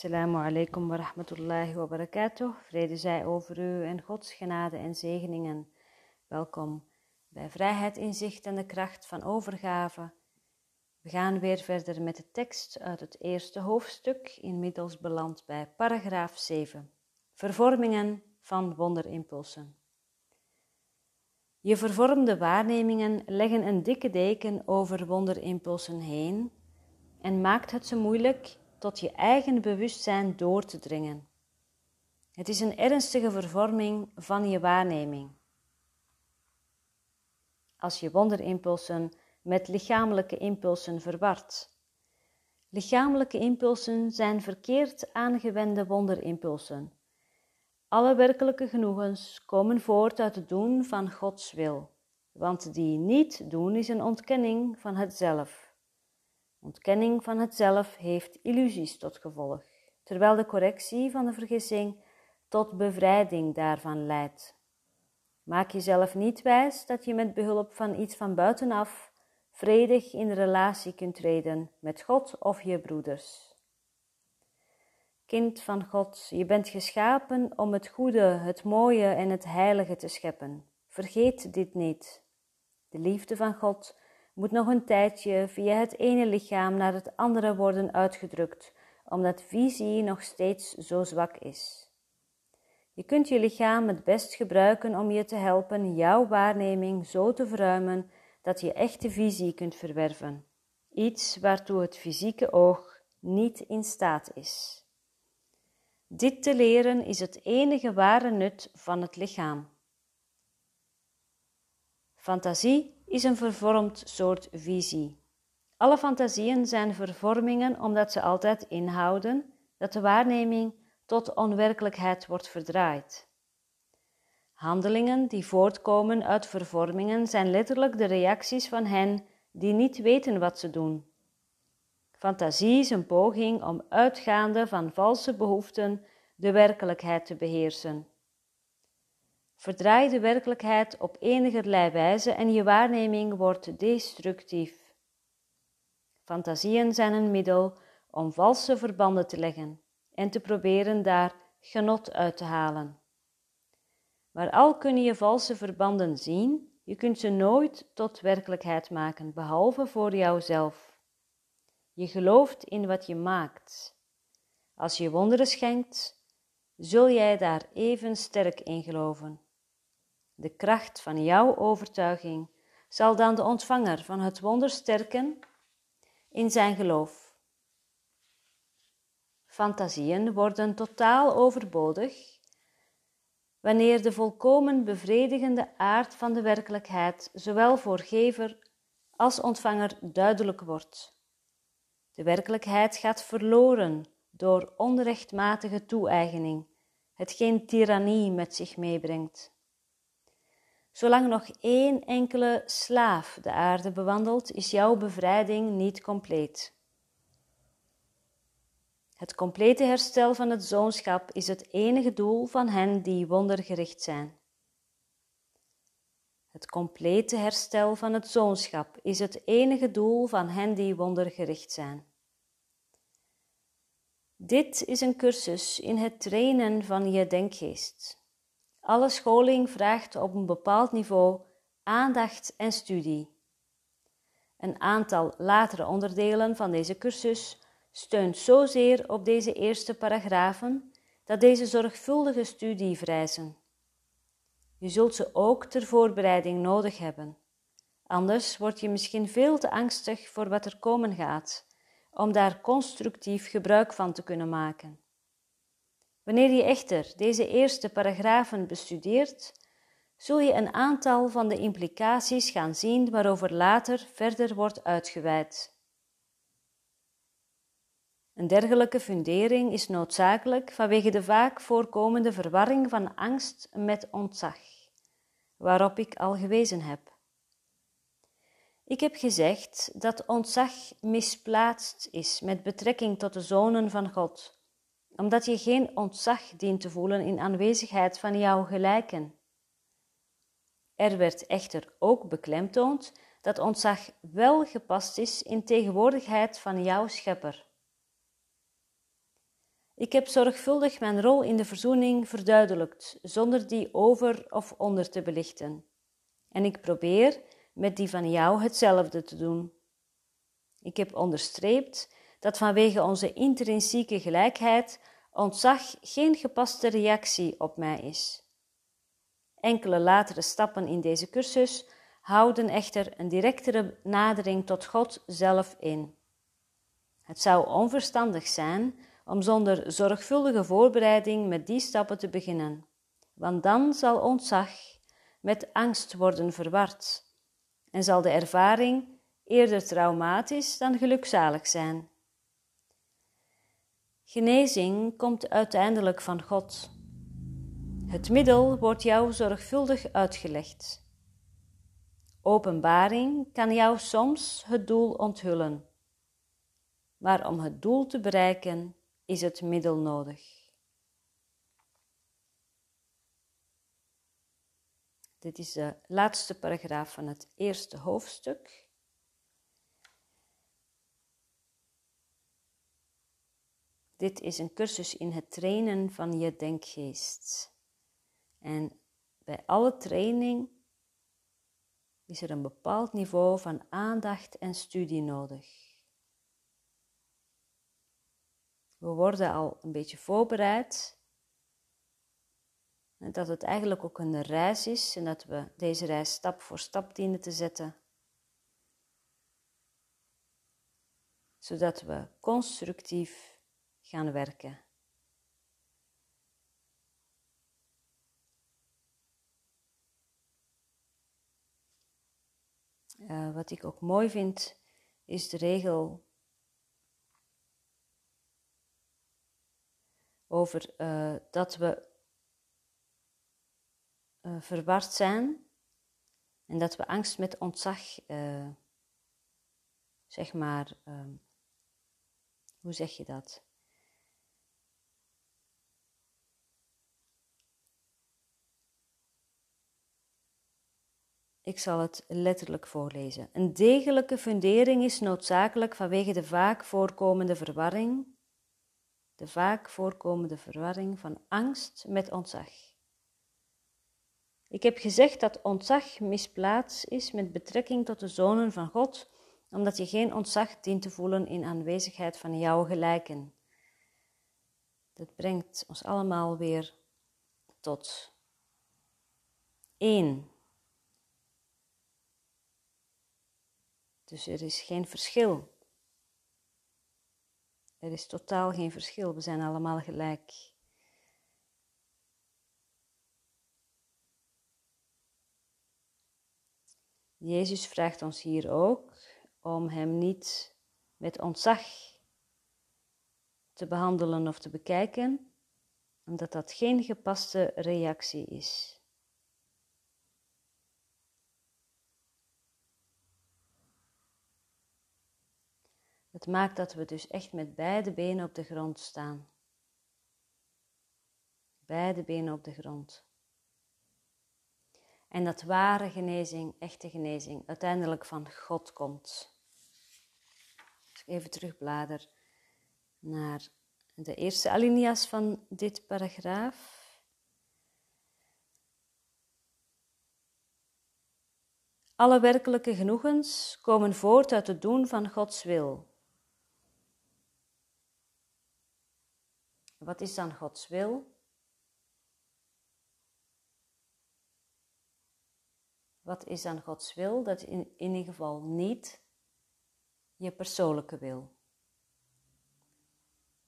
Assalamu alaikum wa rahmatullahi wa barakatuh. Vrede zij over u en Gods genade en zegeningen. Welkom bij Vrijheid, Inzicht en de Kracht van Overgave. We gaan weer verder met de tekst uit het eerste hoofdstuk, inmiddels beland bij paragraaf 7. Vervormingen van wonderimpulsen. Je vervormde waarnemingen leggen een dikke deken over wonderimpulsen heen en maakt het ze moeilijk tot je eigen bewustzijn door te dringen. Het is een ernstige vervorming van je waarneming. Als je wonderimpulsen met lichamelijke impulsen verward. Lichamelijke impulsen zijn verkeerd aangewende wonderimpulsen. Alle werkelijke genoegens komen voort uit het doen van Gods wil, want die niet doen is een ontkenning van het zelf. Ontkenning van het zelf heeft illusies tot gevolg, terwijl de correctie van de vergissing tot bevrijding daarvan leidt. Maak jezelf niet wijs dat je met behulp van iets van buitenaf vredig in relatie kunt treden met God of je broeders. Kind van God, je bent geschapen om het goede, het mooie en het heilige te scheppen. Vergeet dit niet. De liefde van God moet nog een tijdje via het ene lichaam naar het andere worden uitgedrukt, omdat visie nog steeds zo zwak is. Je kunt je lichaam het best gebruiken om je te helpen jouw waarneming zo te verruimen dat je echte visie kunt verwerven, iets waartoe het fysieke oog niet in staat is. Dit te leren is het enige ware nut van het lichaam. Fantasie is een vervormd soort visie. Alle fantasieën zijn vervormingen omdat ze altijd inhouden dat de waarneming tot onwerkelijkheid wordt verdraaid. Handelingen die voortkomen uit vervormingen zijn letterlijk de reacties van hen die niet weten wat ze doen. Fantasie is een poging om uitgaande van valse behoeften de werkelijkheid te beheersen. Verdraai de werkelijkheid op enigerlei wijze en je waarneming wordt destructief. Fantasieën zijn een middel om valse verbanden te leggen en te proberen daar genot uit te halen. Maar al kun je valse verbanden zien, je kunt ze nooit tot werkelijkheid maken, behalve voor jouzelf. Je gelooft in wat je maakt. Als je wonderen schenkt, zul jij daar even sterk in geloven. De kracht van jouw overtuiging zal dan de ontvanger van het wonder sterken in zijn geloof. Fantasieën worden totaal overbodig wanneer de volkomen bevredigende aard van de werkelijkheid zowel voor gever als ontvanger duidelijk wordt. De werkelijkheid gaat verloren door onrechtmatige toe-eigening, hetgeen tirannie met zich meebrengt. Zolang nog één enkele slaaf de aarde bewandelt, is jouw bevrijding niet compleet. Het complete herstel van het zoonschap is het enige doel van hen die wondergericht zijn. Het complete herstel van het zoonschap is het enige doel van hen die wondergericht zijn. Dit is een cursus in het trainen van je denkgeest. Alle scholing vraagt op een bepaald niveau aandacht en studie. Een aantal latere onderdelen van deze cursus steunt zozeer op deze eerste paragrafen dat deze zorgvuldige studie vereisen. Je zult ze ook ter voorbereiding nodig hebben. Anders word je misschien veel te angstig voor wat er komen gaat, om daar constructief gebruik van te kunnen maken. Wanneer je echter deze eerste paragrafen bestudeert, zul je een aantal van de implicaties gaan zien waarover later verder wordt uitgeweid. Een dergelijke fundering is noodzakelijk vanwege de vaak voorkomende verwarring van angst met ontzag, waarop ik al gewezen heb. Ik heb gezegd dat ontzag misplaatst is met betrekking tot de zonen van God omdat je geen ontzag dient te voelen in aanwezigheid van jouw gelijken. Er werd echter ook beklemtoond dat ontzag wel gepast is in tegenwoordigheid van jouw schepper. Ik heb zorgvuldig mijn rol in de verzoening verduidelijkt, zonder die over of onder te belichten. En ik probeer met die van jou hetzelfde te doen. Ik heb onderstreept dat vanwege onze intrinsieke gelijkheid ontzag geen gepaste reactie op mij is. Enkele latere stappen in deze cursus houden echter een directere nadering tot God zelf in. Het zou onverstandig zijn om zonder zorgvuldige voorbereiding met die stappen te beginnen, want dan zal ontzag met angst worden verward en zal de ervaring eerder traumatisch dan gelukzalig zijn. Genezing komt uiteindelijk van God. Het middel wordt jou zorgvuldig uitgelegd. Openbaring kan jou soms het doel onthullen, maar om het doel te bereiken is het middel nodig. Dit is de laatste paragraaf van het eerste hoofdstuk. Dit is een cursus in het trainen van je denkgeest. En bij alle training is er een bepaald niveau van aandacht en studie nodig. We worden al een beetje voorbereid. Dat het eigenlijk ook een reis is en dat we deze reis stap voor stap dienen te zetten. Zodat we constructief gaan werken. Uh, wat ik ook mooi vind, is de regel over uh, dat we uh, verward zijn en dat we angst met ontzag, zeg maar, hoe zeg je dat? Ik zal het letterlijk voorlezen. Een degelijke fundering is noodzakelijk vanwege de vaak voorkomende verwarring, de vaak voorkomende verwarring van angst met ontzag. Ik heb gezegd dat ontzag misplaatst is met betrekking tot de zonen van God, omdat je geen ontzag dient te voelen in aanwezigheid van jouw gelijken. Dat brengt ons allemaal weer tot één. Dus er is geen verschil. Er is totaal geen verschil. We zijn allemaal gelijk. Jezus vraagt ons hier ook om Hem niet met ontzag te behandelen of te bekijken, omdat dat geen gepaste reactie is. Het maakt dat we dus echt met beide benen op de grond staan. Beide benen op de grond. En dat ware genezing, echte genezing, uiteindelijk van God komt. Ik even terugblader naar de eerste alinea's van dit paragraaf. Alle werkelijke genoegens komen voort uit het doen van Gods wil. Wat is dan Gods wil? Wat is dan Gods wil? Dat in, in ieder geval niet je persoonlijke wil.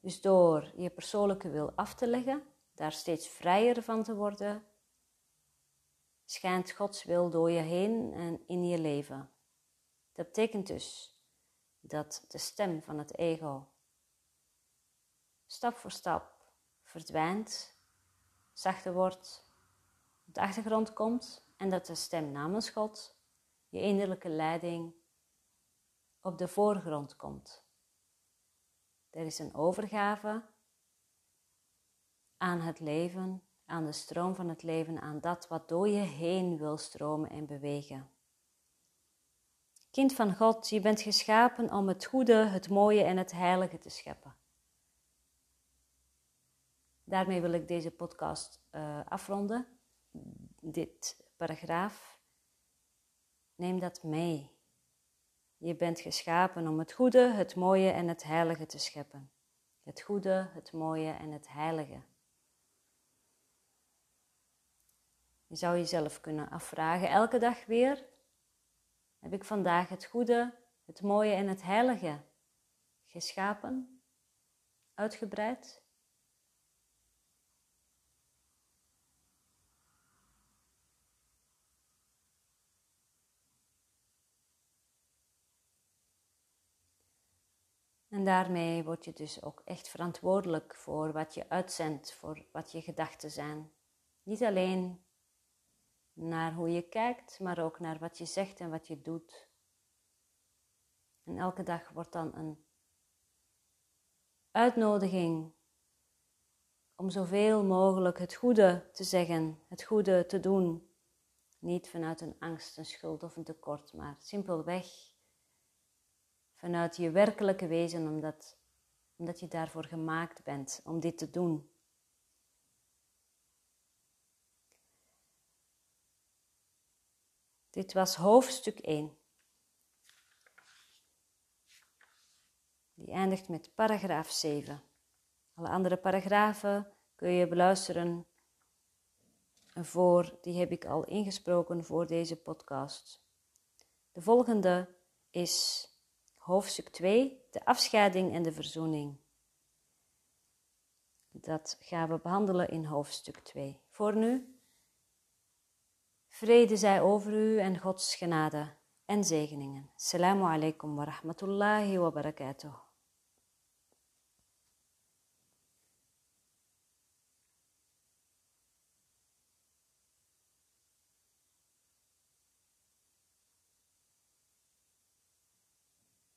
Dus door je persoonlijke wil af te leggen, daar steeds vrijer van te worden, schijnt Gods wil door je heen en in je leven. Dat betekent dus dat de stem van het ego stap voor stap verdwijnt, zachter wordt, op de achtergrond komt en dat de stem namens God, je innerlijke leiding, op de voorgrond komt. Er is een overgave aan het leven, aan de stroom van het leven, aan dat wat door je heen wil stromen en bewegen. Kind van God, je bent geschapen om het goede, het mooie en het heilige te scheppen. Daarmee wil ik deze podcast uh, afronden. Dit paragraaf. Neem dat mee. Je bent geschapen om het goede, het mooie en het heilige te scheppen. Het goede, het mooie en het heilige. Je zou jezelf kunnen afvragen, elke dag weer, heb ik vandaag het goede, het mooie en het heilige geschapen, uitgebreid? En daarmee word je dus ook echt verantwoordelijk voor wat je uitzendt, voor wat je gedachten zijn. Niet alleen naar hoe je kijkt, maar ook naar wat je zegt en wat je doet. En elke dag wordt dan een uitnodiging om zoveel mogelijk het goede te zeggen, het goede te doen. Niet vanuit een angst, een schuld of een tekort, maar simpelweg vanuit je werkelijke wezen, omdat, omdat je daarvoor gemaakt bent om dit te doen. Dit was hoofdstuk 1. Die eindigt met paragraaf 7. Alle andere paragrafen kun je beluisteren voor, die heb ik al ingesproken voor deze podcast. De volgende is hoofdstuk 2, de afscheiding en de verzoening. Dat gaan we behandelen in hoofdstuk 2. Voor nu Vrede zij over u en Gods genade en zegeningen. Assalamu alaikum wa rahmatullahi wa barakatuh.